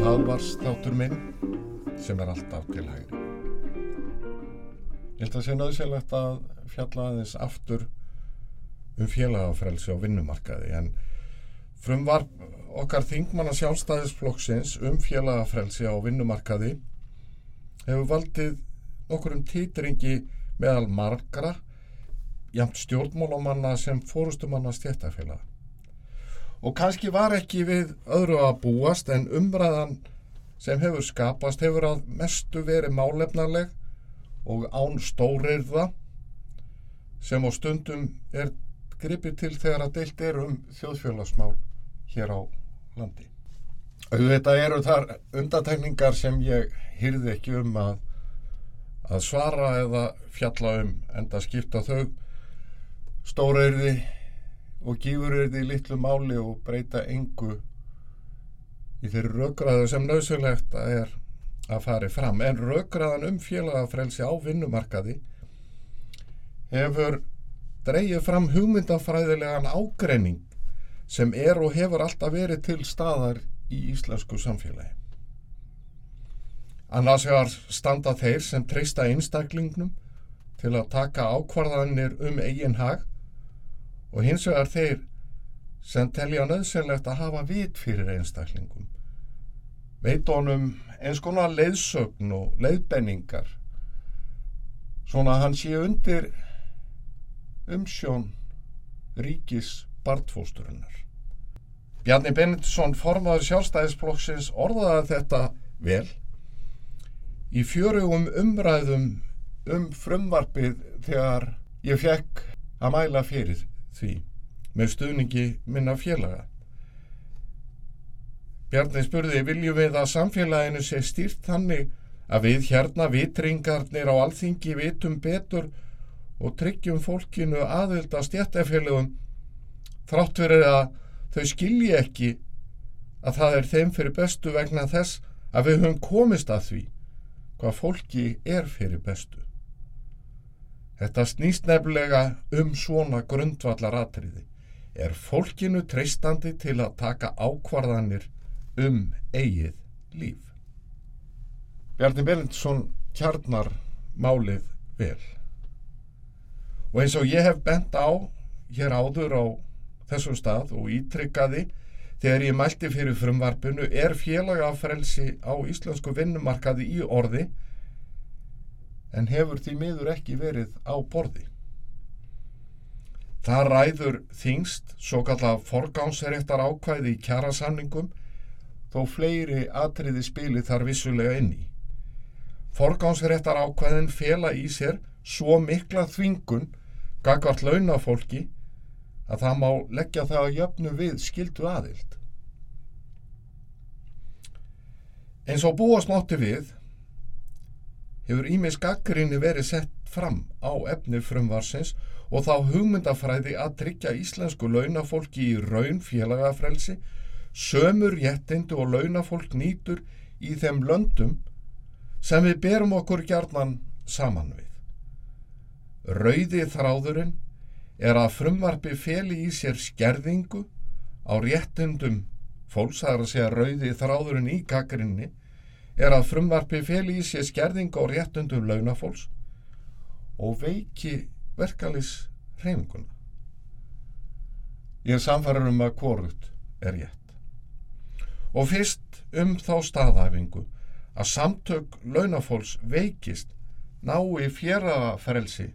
hlaðvarsþáttur minn sem er alltaf til hægri. Ég held að sé nöðsynlegt að fjalla aðeins aftur um félagafrelsi á vinnumarkaði en frumvar okkar þingmanna sjálfstæðisflokksins um félagafrelsi á vinnumarkaði hefur valdið nokkur um títringi meðal margra jæmt stjórnmálamanna sem fórustumanna stjættafélaga. Og kannski var ekki við öðru að búast en umræðan sem hefur skapast hefur að mestu verið málefnarleg og án stórirða sem á stundum er gripið til þegar að deilt er um þjóðfélagsmál hér á landi. Auðvitað eru þar undatækningar sem ég hyrði ekki um að, að svara eða fjalla um en það skipta þau stórirði og gífur er því litlu máli og breyta engu í þeirri raugraðu sem nöðsynlegt er að fari fram. En raugraðan um félagafrelsi á vinnumarkaði hefur dreyið fram hugmyndafræðilegan ágreining sem er og hefur alltaf verið til staðar í íslensku samfélagi. Annars vegar standa þeir sem treysta einstaklingnum til að taka ákvarðanir um eigin hag og hins vegar þeir sem telja nöðsynlegt að hafa vit fyrir einstaklingum. Veit honum eins konar leiðsögn og leiðbenningar svona hann sé undir umsjón ríkis bartfósturinnar Bjarni Benediktsson formaður sjálfstæðisflokksins orðaði þetta vel í fjörugum umræðum um frumvarpið þegar ég fekk að mæla fyrir því með stuðningi minna félaga. Bjarni spurði, viljum við að samfélaginu sé stýrt þannig að við hérna vitringarnir á alþingi vitum betur og tryggjum fólkinu aðvild að stjættafélagum þrátt verið að þau skilji ekki að það er þeim fyrir bestu vegna þess að við höfum komist að því hvað fólki er fyrir bestu. Þetta snýst nefnilega um svona grundvallar atriði. Er fólkinu treystandi til að taka ákvarðanir um eigið líf? Bjarni Belindsson kjarnar málið vel. Og eins og ég hef bent á hér áður á þessum stað og ítrykkaði þegar ég mælti fyrir frumvarpinu er félagafrelsi á íslensku vinnumarkaði í orði en hefur því miður ekki verið á borði. Það ræður þingst svo kalla forgánsréttar ákvæði í kjærasamningum þó fleiri atriði spili þar vissulega inn í. Forgánsréttar ákvæðin fela í sér svo mikla þvingun gagvart launafólki að það má leggja það að jöfnu við skildu aðild. Eins og búast nótti við hefur Ímis gaggrinni verið sett fram á efni frumvarsins og þá hugmyndafræði að tryggja íslensku launafólki í raun félagafrelsi, sömur jettindu og launafólk nýtur í þeim löndum sem við berum okkur gjarnan saman við. Rauði þráðurinn er að frumvarfi feli í sér skerðingu á réttundum fólks, það er að segja rauði þráðurinn í gaggrinni, er að frumvarfi feli í sér skerðing á réttundum launafólks og veiki verkalis hreyfinguna. Ég er samfæður um að korut er rétt. Og fyrst um þá staðhæfingu að samtök launafólks veikist nái fjeraferelsi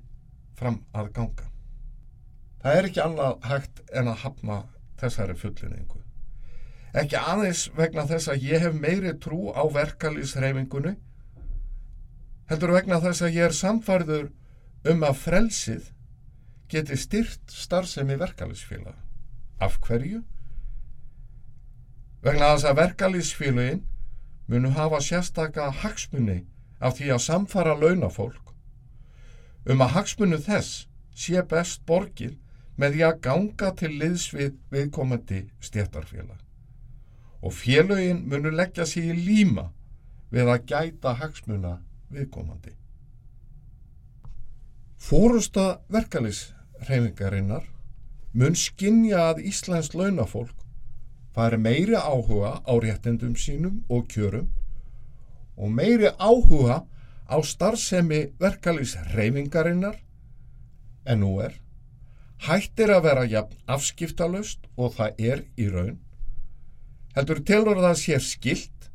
fram að ganga. Það er ekki annað hægt en að hafna þessari fullinningu. Ekki aðeins vegna þess að ég hef meiri trú á verkalýsreifingunni, heldur vegna þess að ég er samfærður um að frelsið geti styrt starfsemi verkalýsfélag. Af hverju? Vegna þess að verkalýsfélagin munu hafa sérstaka hagsmunni af því að samfara launafólk um að hagsmunnu þess sé best borgir með því að ganga til liðsvið viðkomandi stjættarfélag og félögin munu leggja sig í líma við að gæta hagsmuna viðkomandi. Fórusta verkalýsreifingarinnar mun skinja að Íslands launafólk fari meiri áhuga á réttindum sínum og kjörum og meiri áhuga á starfsemi verkalýs reyfingarinnar en nú er hættir að vera jafn afskiptalust og það er í raun heldur tilur það sér skilt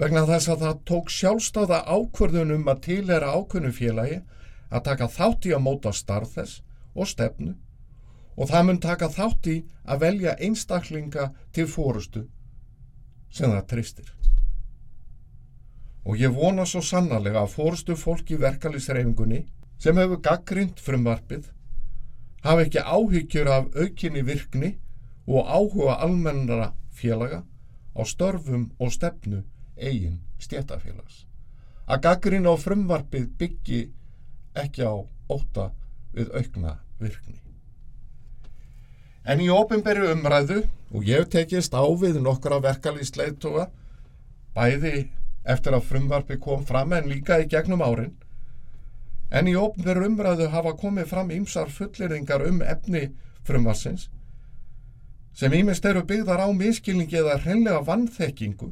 vegna þess að það tók sjálfstáða ákvörðunum að tilera ákvörnu félagi að taka þátt í að móta starf þess og stefnu og það mun taka þátt í að velja einstaklinga til fórustu sem það tristir. Og ég vona svo sannarlega að fórustu fólk í verkalýsreifingunni sem hefur gaggrind frumvarpið hafa ekki áhyggjur af aukinni virkni og áhuga almennara félaga á störfum og stefnu eigin stjætafélags. Að gaggrin á frumvarpið byggi ekki á óta við aukna virkni. En í ofinberi umræðu og ég tekist á við nokkra verkalýsleitóa bæði eftir að frumvarpi kom fram en líka í gegnum árin en í ofinberi umræðu hafa komið fram ýmsar fulleringar um efni frumvarsins sem ímest eru byggðar á miskilningi eða hreinlega vannþekkingu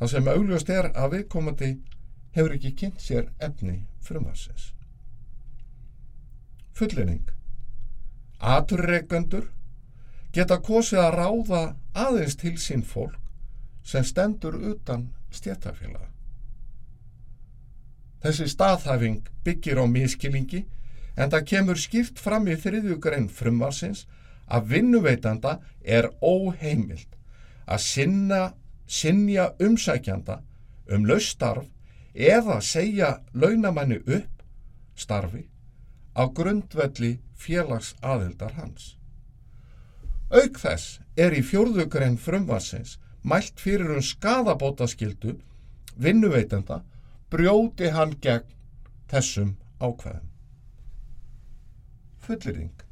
þar sem augljóst er að viðkomandi hefur ekki kynnt sér efni frumvarsins. Fullinning Aturreikendur geta kosið að ráða aðeins til sín fólk sem stendur utan stjættafélaga. Þessi staðhæfing byggir á miskilingi en það kemur skipt fram í þriðjugrein frumvarsins að vinnuveitanda er óheimilt að sinna, sinja umsækjanda um laustarf eða segja launamanni upp starfi á grundvelli félags aðildar hans. Auk þess er í fjórðugrein frumvarsins mælt fyrir um skadabótaskildu vinnuveitenda brjóti hann gegn þessum ákveðum. Fullirring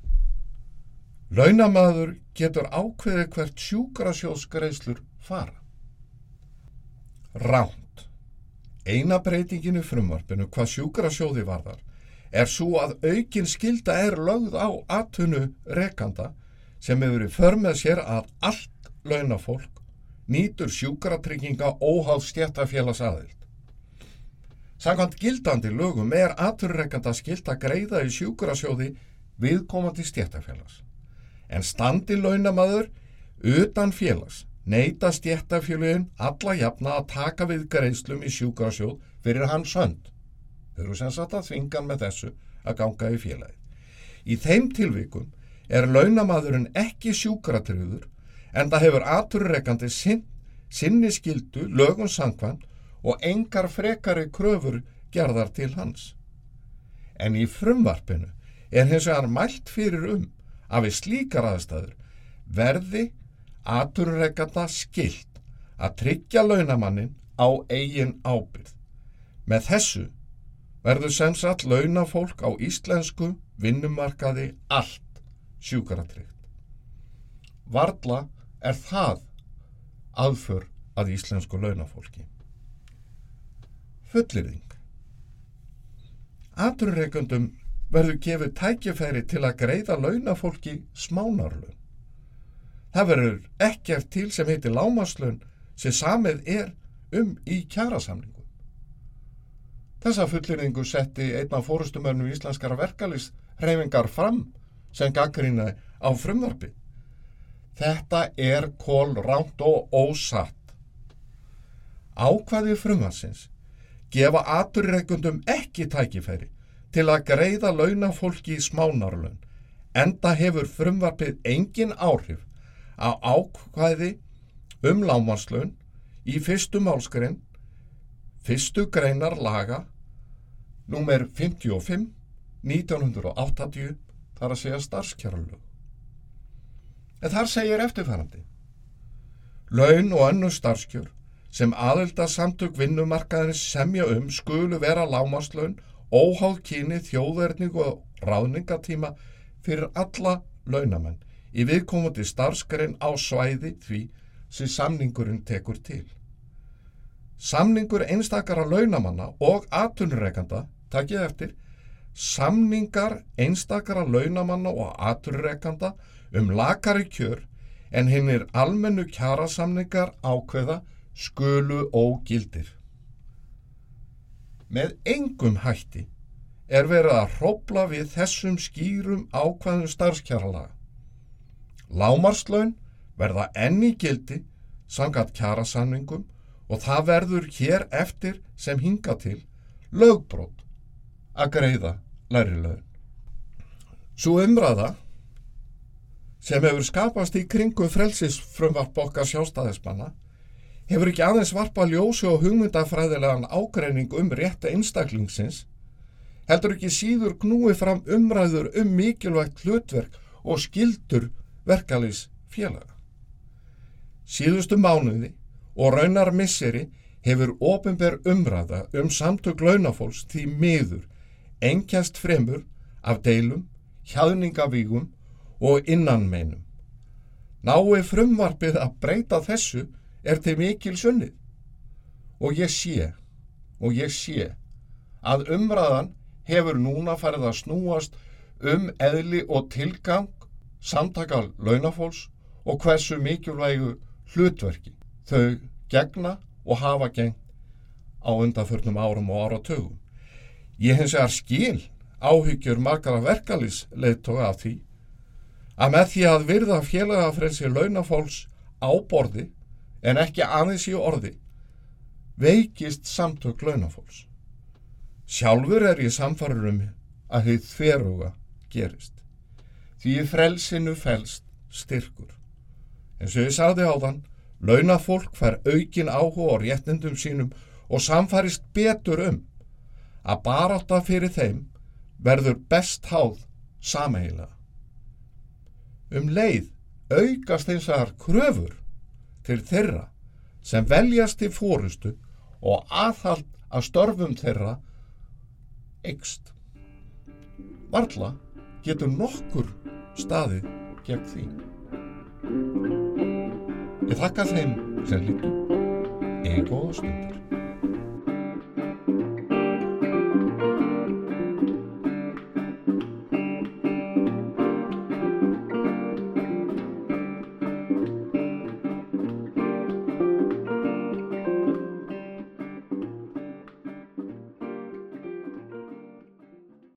Launamaður getur ákveðið hvert sjúkrasjóðsgreislur fara. Ránt. Eina breytinginu frumvarpinu hvað sjúkrasjóði varðar er svo að aukin skilda er lögð á atvinnu rekanda sem hefur í förmið sér að allt launafólk nýtur sjúkratrygginga óháð stjættafélags aðild. Samkvæmt gildandi lögum er atvinnurekanda skilt að greiða í sjúkrasjóði viðkomandi stjættafélags. En standi launamaður utan félags neyta stjættafélagin alla jafna að taka við greiðslum í sjúkrasjóð fyrir hans hönd. Þau eru sem sagt að þvingan með þessu að ganga í félagi. Í þeim tilvíkum er launamadurinn ekki sjúkratriður en það hefur aturreikandi sinn, sinni skildu, lögum sangvann og engar frekari kröfur gerðar til hans. En í frumvarpinu er hins vegar mælt fyrir um að við slíkar aðstæður verði aturreikanda skilt að tryggja launamannin á eigin ábyrð. Með þessu verður sem sagt launafólk á íslensku vinnumarkaði allt sjúkaratryggt. Varla er það aðför að íslensku launafólki. Fullirðing Aturreikundum verður gefið tækjafæri til að greiða launafólki smánarlun. Það verður ekkert til sem heitir lámaslun sem samið er um í kjærasamningu. Þessa fullirðingu setti einna fórustumörnum íslenskara verkalýs reyfingar fram sem gaggrína á frumvarfi. Þetta er kól ránt og ósatt. Ákvaði frumvarsins gefa aturreikundum ekki tækifæri til að greiða launafólki í smánarlun enda hefur frumvarfið engin áhrif á ákvæði um lámarslun í fyrstu málskrinn, fyrstu greinar laga Númer 55, 1980, þar að segja starfskjáralög. En þar segir eftirfærandi. Laun og önnu starfskjör sem aðelda samtök vinnumarkaðins semja um skulu vera lámaslaun, óháð kyni, þjóðverðning og ráðningatíma fyrir alla launamenn í viðkomandi starfskrein á svæði því sem samningurinn tekur til. Samningur einstakara launamanna og atunreikanda, takkið eftir, samningar einstakara launamanna og atunreikanda um lakari kjör en hinnir almennu kjarasamningar ákveða skulu og gildir. Með engum hætti er verið að hrópla við þessum skýrum ákvæðum starfskjaralaga. Lámarslaun verða enni gildi sangat kjarasamningum og það verður hér eftir sem hinga til lögbrót að greiða læri laun. Svo umræða sem hefur skapast í kringum frelsis frumvarp okkar sjástæðismanna hefur ekki aðeins varpa ljósi og hugmyndafræðilegan ágreining um rétta einstaklingsins heldur ekki síður knúi fram umræður um mikilvægt hlutverk og skildur verkalýs félaga. Síðustu mánuði og raunar misseri hefur ofinber umræða um samtök launafólks því miður engjast fremur af deilum, hjaðningavígum og innanmeinum. Nái frumvarpið að breyta þessu er til mikil sunnið. Og ég sé, og ég sé að umræðan hefur núna farið að snúast um eðli og tilgang samtaka launafólks og hversu mikilvægu hlutverki þau gegna og hafa gengt á undanförnum árum og áratögum. Ég hins vegar skil áhyggjur margara verkalýs leittóga af því að með því að virða félagafrelsi launafólks á borði en ekki aðeins í orði veikist samtök launafólks. Sjálfur er ég samfarið um að heið þveruga gerist. Því frelsinu felst styrkur. En svo ég sagði á þann, launafólk fær aukin áhuga á réttindum sínum og samfarist betur um að baráta fyrir þeim verður best háð sameigilega. Um leið aukast eins aðar kröfur til þeirra sem veljast í fórustu og aðhald að störfum þeirra ekst. Varla getur nokkur staðið gegn því. Ég þakka þeim sem lítu. Eða góða stundir.